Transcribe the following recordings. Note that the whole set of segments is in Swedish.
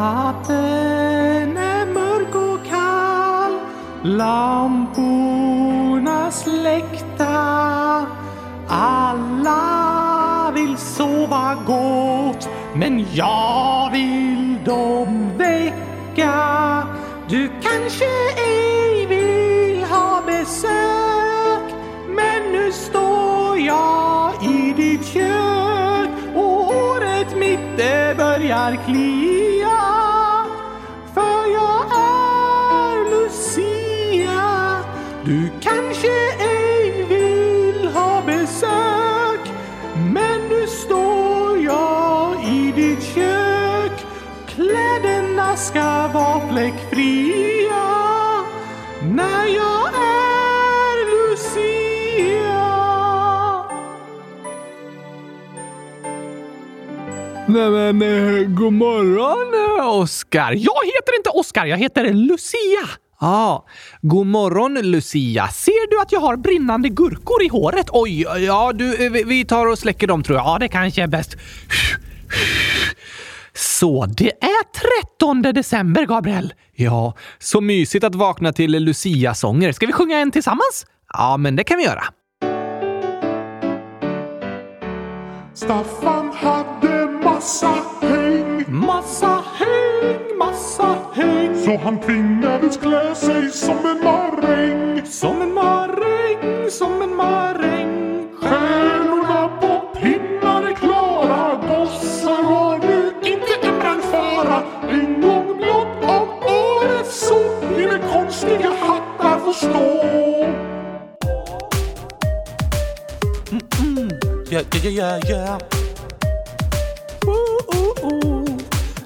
Natten är mörk och kall Lamporna släckta Alla vill sova gott Men jag vill dem väcka. Du kanske ej vill ha besök Men nu står jag i ditt kök. Och håret mitt det börjar klia kanske ej vill ha besök Men nu står jag i ditt kök Kläderna ska vara fläckfria När jag är Lucia Nej men, eh, god morgon eh, Oskar. Jag heter inte Oscar, jag heter Lucia. Ja, god morgon Lucia. Ser du att jag har brinnande gurkor i håret? Oj, ja du, vi- vi tar och släcker dem tror jag. Ja, det kanske är bäst. Så, det är 13 december, Gabriel. Ja, så mysigt att vakna till Lucia-sånger. Ska vi sjunga en tillsammans? Ja, men det kan vi göra. Staffan hade massa häng Massa häng, massa häng. Så han tvingades klä sig som en maräng Som en maräng, som en maräng. Stjärnorna på pinnar är klara Gossar har nu inte en brandfara En gång blott av året så det konstiga hattar får stå Ja, ja, ja, ja, ja.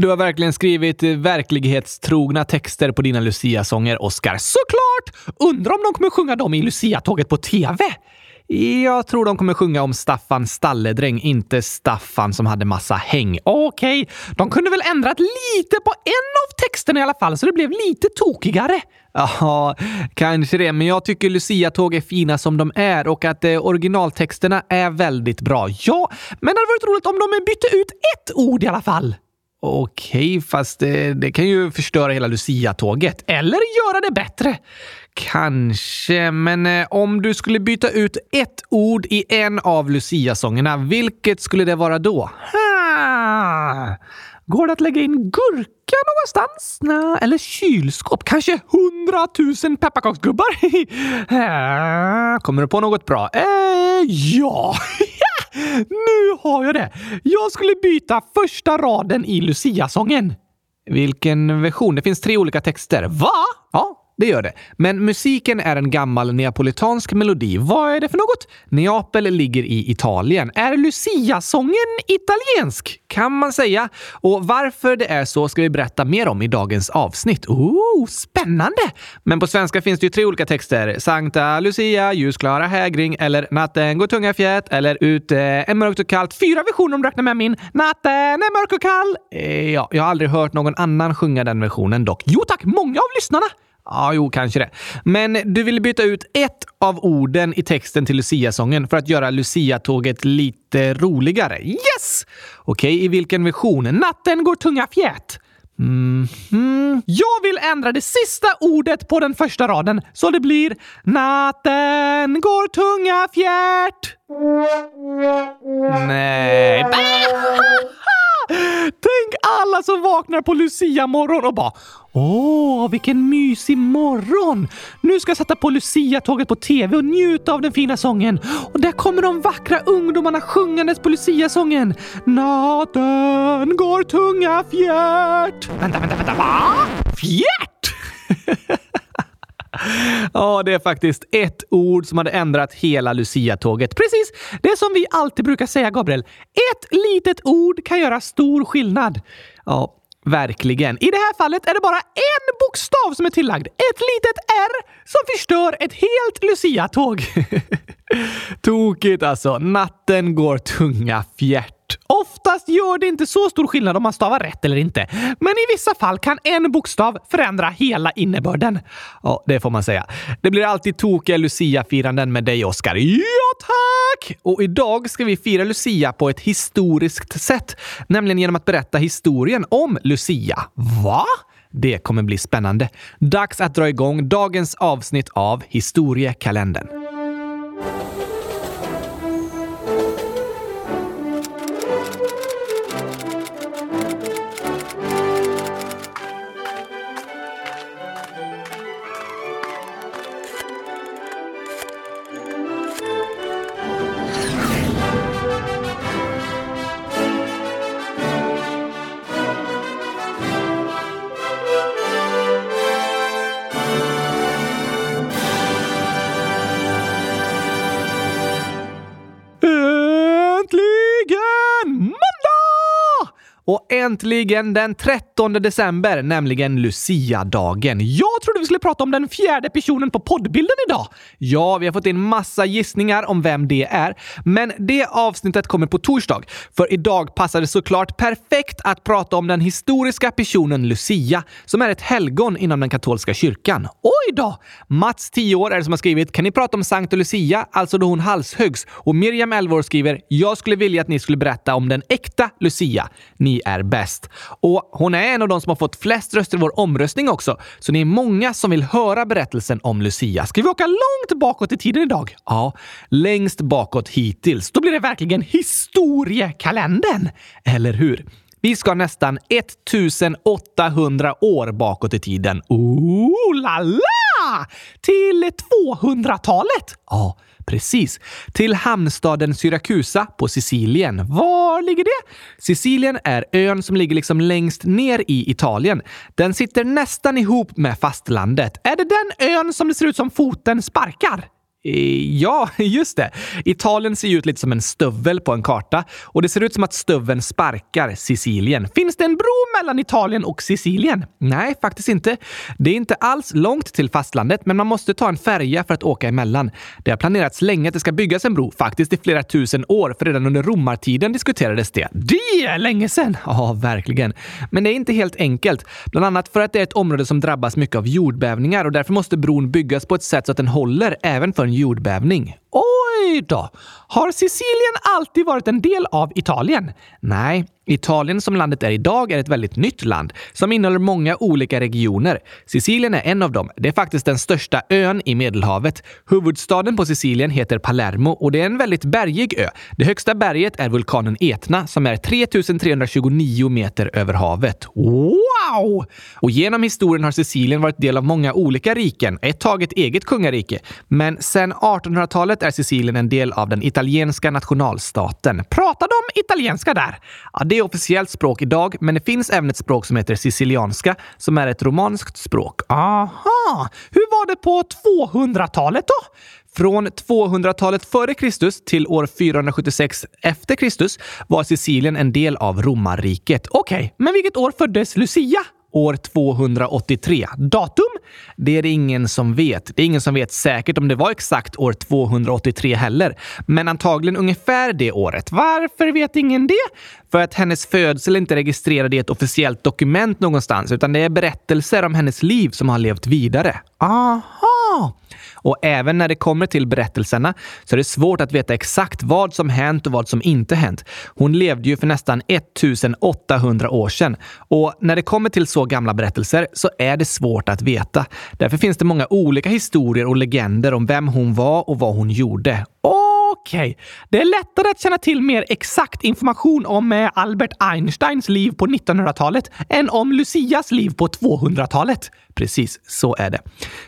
Du har verkligen skrivit verklighetstrogna texter på dina Lucia-sånger, Oscar. Såklart! Undrar om de kommer sjunga dem i Lucia-tåget på TV? Jag tror de kommer sjunga om Staffan stalledräng, inte Staffan som hade massa häng. Okej, de kunde väl ändrat lite på en av texterna i alla fall så det blev lite tokigare. Ja, kanske det, men jag tycker Lucia-tåg är fina som de är och att eh, originaltexterna är väldigt bra. Ja, men det hade varit roligt om de bytte ut ett ord i alla fall. Okej, fast det, det kan ju förstöra hela Lucia-tåget. Eller göra det bättre. Kanske, men eh, om du skulle byta ut ett ord i en av Lucia-sångerna, vilket skulle det vara då? Ha! Går det att lägga in gurka någonstans? Nå, eller kylskåp? Kanske hundratusen pepparkaksgubbar? Kommer du på något bra? eh, ja! nu har jag det! Jag skulle byta första raden i Lucia-sången. Vilken version? Det finns tre olika texter. Va? Ja, det gör det. Men musiken är en gammal neapolitansk melodi. Vad är det för något? Neapel ligger i Italien. Är Lucia-sången italiensk? Kan man säga. Och varför det är så ska vi berätta mer om i dagens avsnitt. Oh, spännande! Men på svenska finns det ju tre olika texter. Sankta Lucia, ljusklara hägring eller Natten går tunga fjät eller Ute är mörkt och kallt. Fyra versioner om du räknar med min. Natten är mörk och kall. Eh, ja, jag har aldrig hört någon annan sjunga den versionen dock. Jo tack, många av lyssnarna. Ja, jo, kanske det. Men du vill byta ut ett av orden i texten till Lucia-sången för att göra Lucia-tåget lite roligare. Yes! Okej, i vilken version? Natten går tunga fjät. Mhm. Jag vill ändra det sista ordet på den första raden så det blir Natten går tunga fjärt. Nej. Ah! Alla som vaknar på Lucia-morgon och bara Åh, vilken mysig morgon! Nu ska jag sätta på Lucia-tåget på TV och njuta av den fina sången. Och där kommer de vackra ungdomarna sjungandes på Lucia-sången. Natten går tunga fjärt. Vänta, vänta, vänta. Va? Fjärt? Ja, det är faktiskt ett ord som hade ändrat hela Lucia-tåget. Precis, det som vi alltid brukar säga, Gabriel. Ett litet ord kan göra stor skillnad. Ja, verkligen. I det här fallet är det bara en bokstav som är tillagd. Ett litet R som förstör ett helt Lucia-tåg. Tokigt alltså. Natten går tunga fjärt. Oftast gör det inte så stor skillnad om man stavar rätt eller inte, men i vissa fall kan en bokstav förändra hela innebörden. Ja, det får man säga. Det blir alltid tokiga Lucia-firanden med dig, Oskar. Ja, tack! Och idag ska vi fira Lucia på ett historiskt sätt, nämligen genom att berätta historien om Lucia. Va? Det kommer bli spännande. Dags att dra igång dagens avsnitt av Historiekalendern. Äntligen den 13 december, nämligen Lucia-dagen. Jag trodde vi skulle prata om den fjärde personen på poddbilden idag. Ja, vi har fått in massa gissningar om vem det är, men det avsnittet kommer på torsdag. För idag passar det såklart perfekt att prata om den historiska personen Lucia, som är ett helgon inom den katolska kyrkan. Oj då! Mats, 10 år, är det som har skrivit “Kan ni prata om Sankta Lucia, alltså då hon halshöggs?” och Miriam, 11 år, skriver “Jag skulle vilja att ni skulle berätta om den äkta Lucia. Ni är bäst.” Och hon är en av de som har fått flest röster i vår omröstning också, så ni är många som vill höra berättelsen om Lucia. Ska vi åka långt bakåt i tiden idag? Ja, längst bakåt hittills. Då blir det verkligen historiekalendern, eller hur? Vi ska nästan 1800 år bakåt i tiden. Ooh la la! Till 200-talet! Ja, precis. Till hamnstaden Syrakusa på Sicilien. Var ligger det? Sicilien är ön som ligger liksom längst ner i Italien. Den sitter nästan ihop med fastlandet. Är det den ön som det ser ut som foten sparkar? Ja, just det. Italien ser ju ut lite som en stövel på en karta och det ser ut som att stöveln sparkar Sicilien. Finns det en bro mellan Italien och Sicilien? Nej, faktiskt inte. Det är inte alls långt till fastlandet, men man måste ta en färja för att åka emellan. Det har planerats länge att det ska byggas en bro, faktiskt i flera tusen år, för redan under romartiden diskuterades det. Det är länge sedan! Ja, verkligen. Men det är inte helt enkelt. Bland annat för att det är ett område som drabbas mycket av jordbävningar och därför måste bron byggas på ett sätt så att den håller även för en jordbävning. Oj då! Har Sicilien alltid varit en del av Italien? Nej, Italien som landet är idag är ett väldigt nytt land som innehåller många olika regioner. Sicilien är en av dem. Det är faktiskt den största ön i Medelhavet. Huvudstaden på Sicilien heter Palermo och det är en väldigt bergig ö. Det högsta berget är vulkanen Etna som är 3329 meter över havet. Wow! Och genom historien har Sicilien varit del av många olika riken, ett tag ett eget kungarike. Men sedan 1800-talet är Sicilien en del av den italienska italienska nationalstaten. Pratar de italienska där? Ja, det är officiellt språk idag, men det finns även ett språk som heter sicilianska som är ett romanskt språk. Aha! Hur var det på 200-talet då? Från 200-talet före Kristus till år 476 efter Kristus var Sicilien en del av romarriket. Okej, men vilket år föddes Lucia? År 283. Datum? Det är det ingen som vet. Det är ingen som vet säkert om det var exakt år 283 heller, men antagligen ungefär det året. Varför vet ingen det? För att hennes födsel inte är registrerad i ett officiellt dokument någonstans, utan det är berättelser om hennes liv som har levt vidare. Aha! Och även när det kommer till berättelserna så är det svårt att veta exakt vad som hänt och vad som inte hänt. Hon levde ju för nästan 1800 år sedan. Och när det kommer till så gamla berättelser så är det svårt att veta. Därför finns det många olika historier och legender om vem hon var och vad hon gjorde. Okej, det är lättare att känna till mer exakt information om eh, Albert Einsteins liv på 1900-talet än om Lucias liv på 200-talet. Precis, så är det.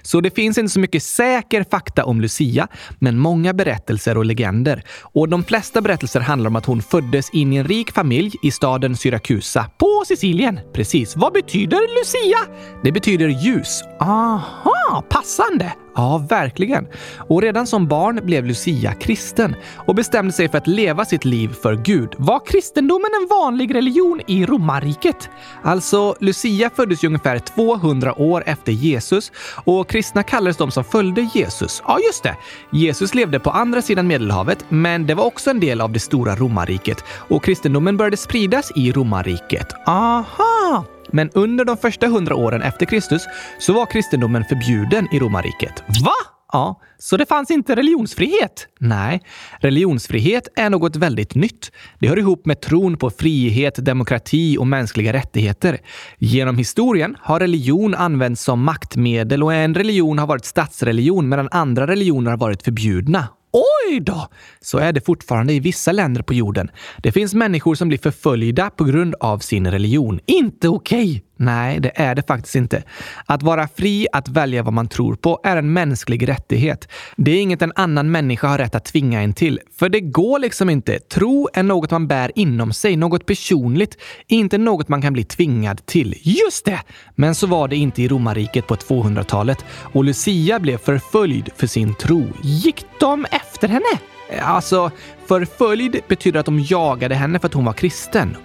Så det finns inte så mycket säker fakta om Lucia, men många berättelser och legender. Och de flesta berättelser handlar om att hon föddes in i en rik familj i staden Syrakusa på Sicilien. Precis. Vad betyder Lucia? Det betyder ljus. Aha! Passande! Ja, verkligen. Och redan som barn blev Lucia kristen och bestämde sig för att leva sitt liv för Gud. Var kristendomen en vanlig religion i romarriket? Alltså, Lucia föddes ju ungefär 200 år efter Jesus och kristna kallades de som följde Jesus. Ja, just det. Jesus levde på andra sidan Medelhavet, men det var också en del av det stora romarriket och kristendomen började spridas i romarriket. Aha! Men under de första hundra åren efter Kristus så var kristendomen förbjuden i romarriket. Va? Ja, så det fanns inte religionsfrihet? Nej, religionsfrihet är något väldigt nytt. Det hör ihop med tron på frihet, demokrati och mänskliga rättigheter. Genom historien har religion använts som maktmedel och en religion har varit statsreligion medan andra religioner har varit förbjudna. Oj då! Så är det fortfarande i vissa länder på jorden. Det finns människor som blir förföljda på grund av sin religion. Inte okej! Okay. Nej, det är det faktiskt inte. Att vara fri att välja vad man tror på är en mänsklig rättighet. Det är inget en annan människa har rätt att tvinga en till. För det går liksom inte. Tro är något man bär inom sig, något personligt, inte något man kan bli tvingad till. Just det! Men så var det inte i romarriket på 200-talet och Lucia blev förföljd för sin tro. Gick de efter henne? Alltså, förföljd betyder att de jagade henne för att hon var kristen.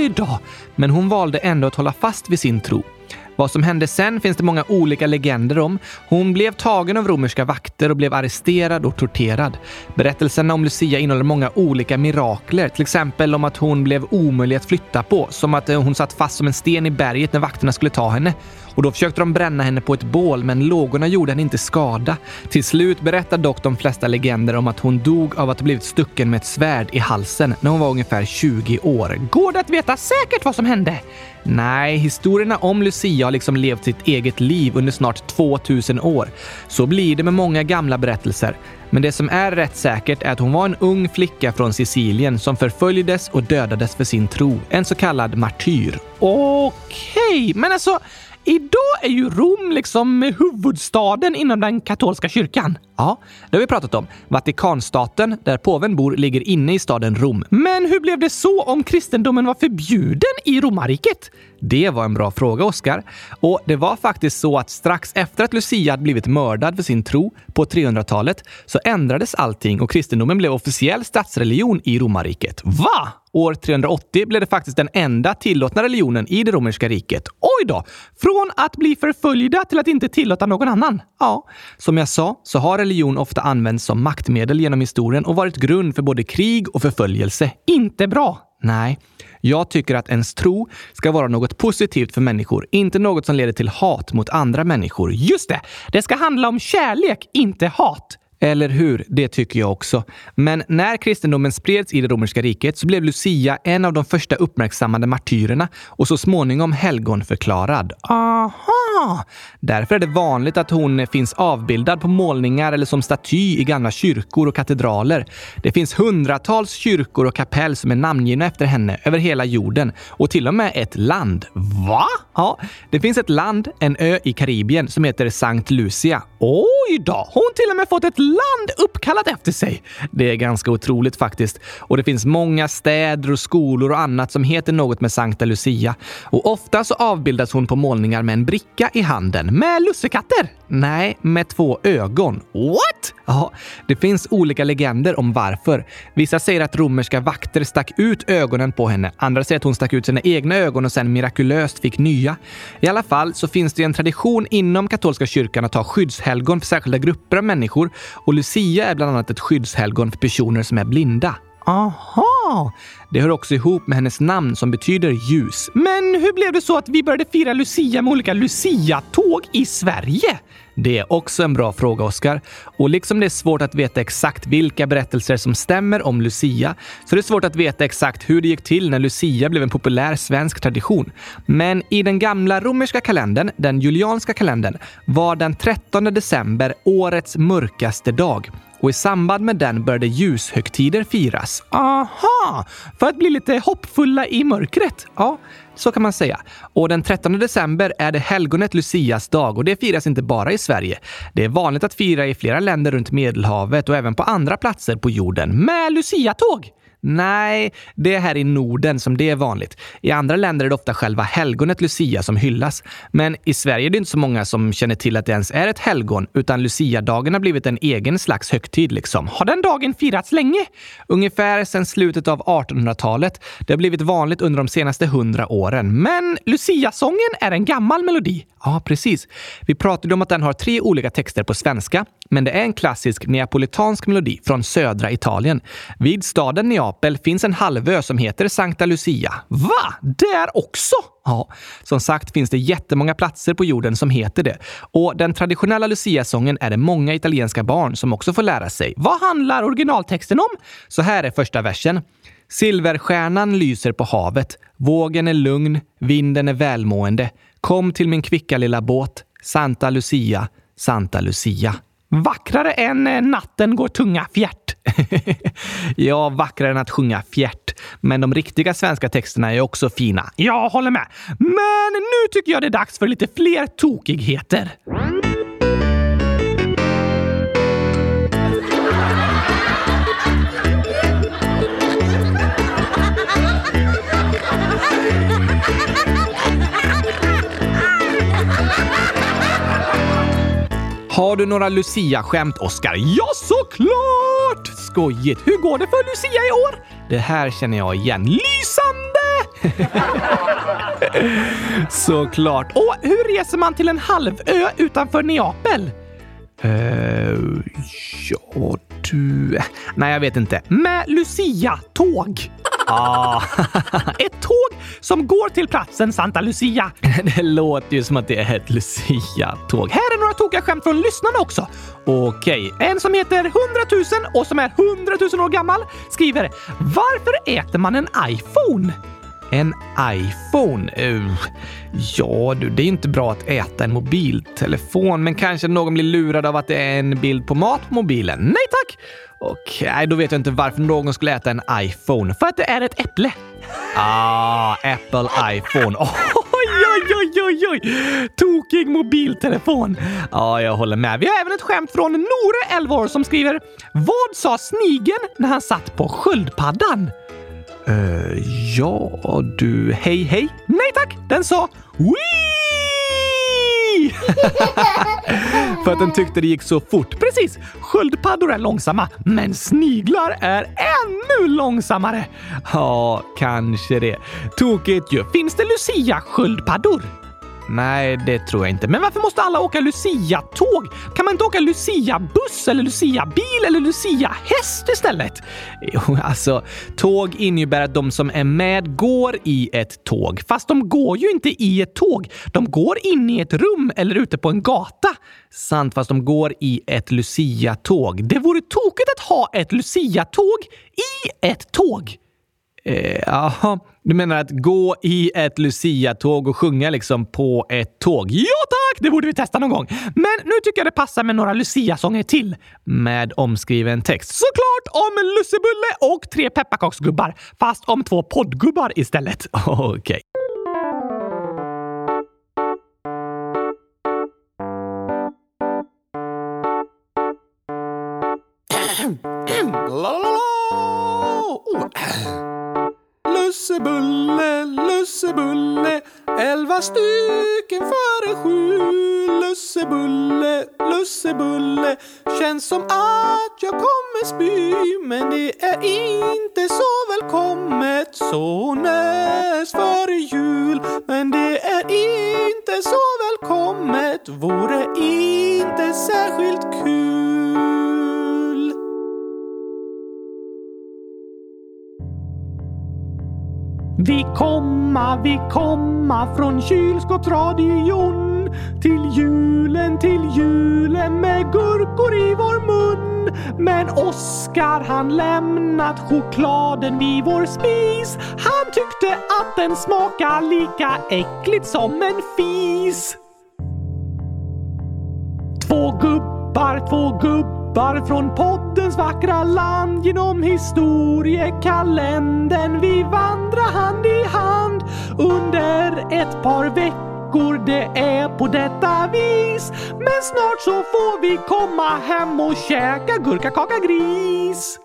Oj då! Men hon valde ändå att hålla fast vid sin tro. Vad som hände sen finns det många olika legender om. Hon blev tagen av romerska vakter och blev arresterad och torterad. Berättelserna om Lucia innehåller många olika mirakler, till exempel om att hon blev omöjlig att flytta på, som att eh, hon satt fast som en sten i berget när vakterna skulle ta henne. Och då försökte de bränna henne på ett bål, men lågorna gjorde henne inte skada. Till slut berättar dock de flesta legender om att hon dog av att ha blivit stucken med ett svärd i halsen när hon var ungefär 20 år. Går det att veta säkert vad som hände? Nej, historierna om Lucia har liksom levt sitt eget liv under snart 2000 år. Så blir det med många gamla berättelser. Men det som är rätt säkert är att hon var en ung flicka från Sicilien som förföljdes och dödades för sin tro. En så kallad martyr. Okej, okay, men alltså Idag är ju Rom liksom huvudstaden inom den katolska kyrkan. Ja, det har vi pratat om. Vatikanstaten, där påven bor, ligger inne i staden Rom. Men hur blev det så om kristendomen var förbjuden i romarriket? Det var en bra fråga, Oskar. Och det var faktiskt så att strax efter att Lucia hade blivit mördad för sin tro på 300-talet så ändrades allting och kristendomen blev officiell statsreligion i romarriket. Va? År 380 blev det faktiskt den enda tillåtna religionen i det romerska riket. Oj då! Från att bli förföljda till att inte tillåta någon annan. Ja, som jag sa så har religion ofta använts som maktmedel genom historien och varit grund för både krig och förföljelse. Inte bra! Nej, jag tycker att ens tro ska vara något positivt för människor, inte något som leder till hat mot andra människor. Just det! Det ska handla om kärlek, inte hat. Eller hur? Det tycker jag också. Men när kristendomen spreds i det romerska riket så blev Lucia en av de första uppmärksammade martyrerna och så småningom helgonförklarad. Aha! Därför är det vanligt att hon finns avbildad på målningar eller som staty i gamla kyrkor och katedraler. Det finns hundratals kyrkor och kapell som är namngivna efter henne över hela jorden och till och med ett land. Va? Ja, det finns ett land, en ö i Karibien, som heter Sankt Lucia. Oj då! Hon till och med fått ett land uppkallat efter sig. Det är ganska otroligt faktiskt. Och det finns många städer och skolor och annat som heter något med Sankta Lucia. Och ofta så avbildas hon på målningar med en bricka i handen. Med lussekatter? Nej, med två ögon. What? Ja, det finns olika legender om varför. Vissa säger att romerska vakter stack ut ögonen på henne. Andra säger att hon stack ut sina egna ögon och sen mirakulöst fick nya. I alla fall så finns det en tradition inom katolska kyrkan att ha skyddshelgon för särskilda grupper av människor och Lucia är bland annat ett skyddshelgon för personer som är blinda. Aha! Det hör också ihop med hennes namn som betyder ljus. Men hur blev det så att vi började fira Lucia med olika Lucia-tåg i Sverige? Det är också en bra fråga, Oskar. Och liksom det är svårt att veta exakt vilka berättelser som stämmer om Lucia, så det är svårt att veta exakt hur det gick till när Lucia blev en populär svensk tradition. Men i den gamla romerska kalendern, den julianska kalendern, var den 13 december årets mörkaste dag och i samband med den började ljushögtider firas. Aha! För att bli lite hoppfulla i mörkret. Ja, så kan man säga. Och den 13 december är det helgonet Lucias dag och det firas inte bara i Sverige. Det är vanligt att fira i flera länder runt Medelhavet och även på andra platser på jorden med Lucia-tåg. Nej, det är här i Norden som det är vanligt. I andra länder är det ofta själva helgonet Lucia som hyllas. Men i Sverige är det inte så många som känner till att det ens är ett helgon, utan Lucia-dagen har blivit en egen slags högtid. Liksom. Har den dagen firats länge? Ungefär sedan slutet av 1800-talet. Det har blivit vanligt under de senaste hundra åren. Men Lucia-sången är en gammal melodi. Ja, precis. Vi pratade om att den har tre olika texter på svenska, men det är en klassisk neapolitansk melodi från södra Italien. Vid staden Neapel finns en halvö som heter Sankta Lucia. Va? Där också? Ja, som sagt finns det jättemånga platser på jorden som heter det. Och den traditionella Lucia-sången är det många italienska barn som också får lära sig. Vad handlar originaltexten om? Så här är första versen. Silverstjärnan lyser på havet. Vågen är lugn, vinden är välmående. Kom till min kvicka lilla båt. Santa Lucia, Santa Lucia. Vackrare än eh, natten går tunga fjärt. ja, vackrare än att sjunga fjärt. Men de riktiga svenska texterna är också fina. Jag håller med. Men nu tycker jag det är dags för lite fler tokigheter. Har du några Lucia-skämt, Oskar? Ja, såklart! Skojigt! Hur går det för Lucia i år? Det här känner jag igen. Lysande! såklart. Och hur reser man till en halvö utanför Neapel? Uh, ja, du... Nej, jag vet inte. Med Lucia-tåg. Ah, ett tåg som går till platsen Santa Lucia. Det låter ju som att det är ett Lucia-tåg. Här är några tokiga skämt från lyssnarna också. Okej, en som heter 100 000 och som är 100 000 år gammal skriver “Varför äter man en iPhone?” En iPhone? Uh, ja, du, det är inte bra att äta en mobiltelefon, men kanske någon blir lurad av att det är en bild på mat på mobilen. Nej tack! Okej, okay, då vet jag inte varför någon skulle äta en iPhone. För att det är ett äpple. Ah, Apple iPhone. Oj, oj, oj, oj, oj! Tokig mobiltelefon. Ja, jag håller med. Vi har även ett skämt från Nore, 11 år, som skriver Vad sa snigen när han satt på sköldpaddan? Uh, ja, du, hej, hej. Nej tack, den sa Wii! För att den tyckte det gick så fort. Precis! Sköldpaddor är långsamma, men sniglar är ännu långsammare. Ja, kanske det. Tokigt ju. Finns det Lucia-sköldpaddor? Nej, det tror jag inte. Men varför måste alla åka Lucia-tåg? Kan man inte åka Lucia-buss eller Lucia-bil eller Lucia-häst istället? Jo, alltså, tåg innebär att de som är med går i ett tåg. Fast de går ju inte i ett tåg. De går in i ett rum eller ute på en gata. Sant, fast de går i ett Lucia-tåg. Det vore tokigt att ha ett Lucia-tåg i ett tåg. Eh, jaha, du menar att gå i ett Lucia-tåg och sjunga liksom på ett tåg? Ja tack, det borde vi testa någon gång. Men nu tycker jag det passar med några Lucia-sånger till. Med omskriven text. Såklart om lussebulle och tre pepparkaksgubbar. Fast om två poddgubbar istället. Okej. Okay. la, la, la. Oh. Lussebulle, lussebulle, elva stycken före sju. Lussebulle, lussebulle, känns som att jag kommer spy. Men det är inte så välkommet så näst före jul. Men det är inte så välkommet, vore inte särskilt kul. Vi komma, vi komma från kylskåpsradion till julen, till julen med gurkor i vår mun. Men Oskar han lämnat chokladen vid vår spis. Han tyckte att den smakade lika äckligt som en fis. Två gubbar, två gubbar Gubbar från poddens vackra land genom historiekalendern vi vandrar hand i hand under ett par veckor. Det är på detta vis. Men snart så får vi komma hem och käka gurkakaka gris.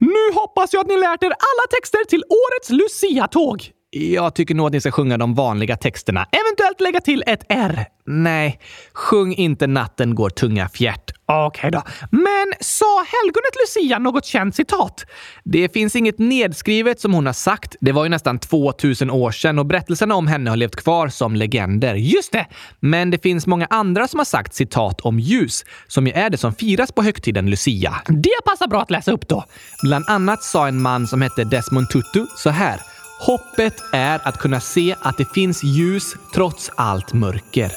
Nu hoppas jag att ni lärt er alla texter till årets Lucia-tåg. Jag tycker nog att ni ska sjunga de vanliga texterna. Eventuellt lägga till ett R. Nej, sjung inte Natten går tunga fjärt. Okej då. Men sa helgonet Lucia något känt citat? Det finns inget nedskrivet som hon har sagt. Det var ju nästan 2000 år sedan och berättelserna om henne har levt kvar som legender. Just det! Men det finns många andra som har sagt citat om ljus, som ju är det som firas på högtiden Lucia. Det passar bra att läsa upp då. Bland annat sa en man som hette Desmond Tutu så här. Hoppet är att kunna se att det finns ljus trots allt mörker.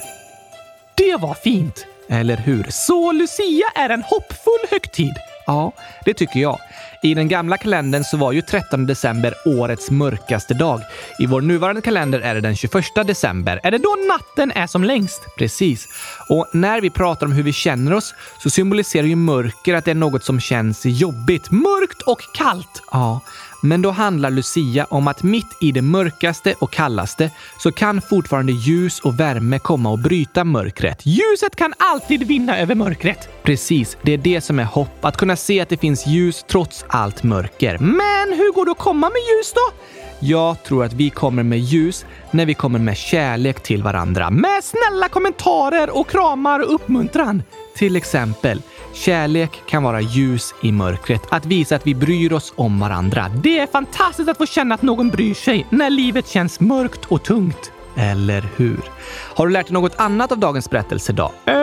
Det var fint! Eller hur? Så Lucia är en hoppfull högtid? Ja, det tycker jag. I den gamla kalendern så var ju 13 december årets mörkaste dag. I vår nuvarande kalender är det den 21 december. Är det då natten är som längst? Precis. Och när vi pratar om hur vi känner oss så symboliserar ju mörker att det är något som känns jobbigt. Mörkt och kallt. Ja, men då handlar Lucia om att mitt i det mörkaste och kallaste så kan fortfarande ljus och värme komma och bryta mörkret. Ljuset kan alltid vinna över mörkret! Precis, det är det som är hopp. Att kunna se att det finns ljus trots allt mörker. Men hur går det att komma med ljus då? Jag tror att vi kommer med ljus när vi kommer med kärlek till varandra. Med snälla kommentarer och kramar och uppmuntran. Till exempel, kärlek kan vara ljus i mörkret. Att visa att vi bryr oss om varandra. Det är fantastiskt att få känna att någon bryr sig när livet känns mörkt och tungt. Eller hur? Har du lärt dig något annat av dagens berättelse då? Uh,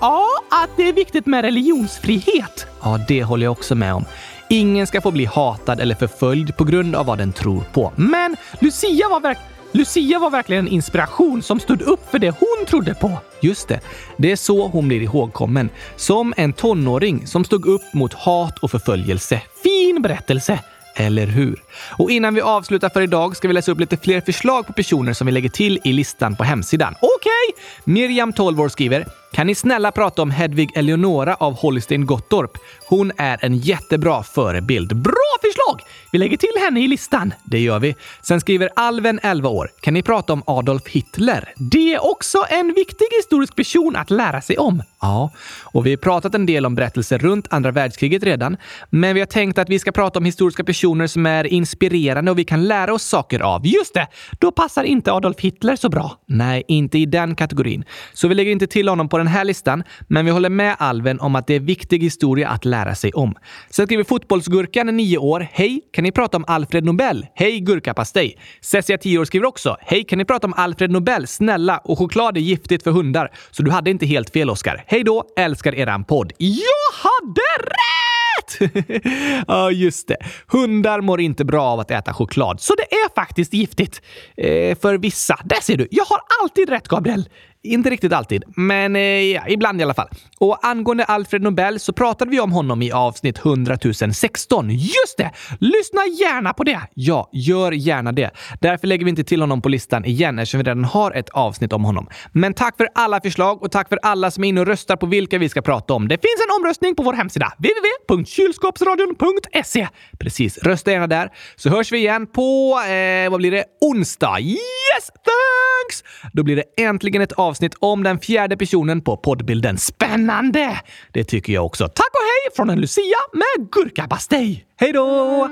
ja, att det är viktigt med religionsfrihet. Ja, det håller jag också med om. Ingen ska få bli hatad eller förföljd på grund av vad den tror på. Men Lucia var verkligen Lucia var verkligen en inspiration som stod upp för det hon trodde på. Just det, det är så hon blir ihågkommen. Som en tonåring som stod upp mot hat och förföljelse. Fin berättelse! Eller hur? Och innan vi avslutar för idag ska vi läsa upp lite fler förslag på personer som vi lägger till i listan på hemsidan. Okej! Okay. Miriam, 12 år, skriver kan ni snälla prata om Hedvig Eleonora av Holstein Gottorp? Hon är en jättebra förebild. Bra förslag! Vi lägger till henne i listan. Det gör vi. Sen skriver Alven, 11 år. Kan ni prata om Adolf Hitler? Det är också en viktig historisk person att lära sig om. Ja, och vi har pratat en del om berättelser runt andra världskriget redan. Men vi har tänkt att vi ska prata om historiska personer som är inspirerande och vi kan lära oss saker av. Just det! Då passar inte Adolf Hitler så bra. Nej, inte i den kategorin. Så vi lägger inte till honom på den den här listan, men vi håller med Alven om att det är viktig historia att lära sig om. Sen skriver Fotbollsgurkan, 9 år. Hej! Kan ni prata om Alfred Nobel? Hej gurkapastej! Cessia, 10 år, skriver också. Hej! Kan ni prata om Alfred Nobel? Snälla! Och choklad är giftigt för hundar. Så du hade inte helt fel, Oskar. Hej då! Älskar eran podd. Jag hade rätt! ja, just det. Hundar mår inte bra av att äta choklad, så det är faktiskt giftigt. Eh, för vissa. Där ser du! Jag har alltid rätt, Gabriel. Inte riktigt alltid, men eh, ja, ibland i alla fall. Och angående Alfred Nobel så pratade vi om honom i avsnitt 100 016. Just det! Lyssna gärna på det! Ja, gör gärna det. Därför lägger vi inte till honom på listan igen eftersom vi redan har ett avsnitt om honom. Men tack för alla förslag och tack för alla som är inne och röstar på vilka vi ska prata om. Det finns en omröstning på vår hemsida www.kylskapsradion.se. Precis, rösta gärna där så hörs vi igen på, eh, vad blir det, onsdag. Yes! Då blir det äntligen ett avsnitt om den fjärde personen på poddbilden. Spännande! Det tycker jag också. Tack och hej från en Lucia med gurkabastej. Hej då!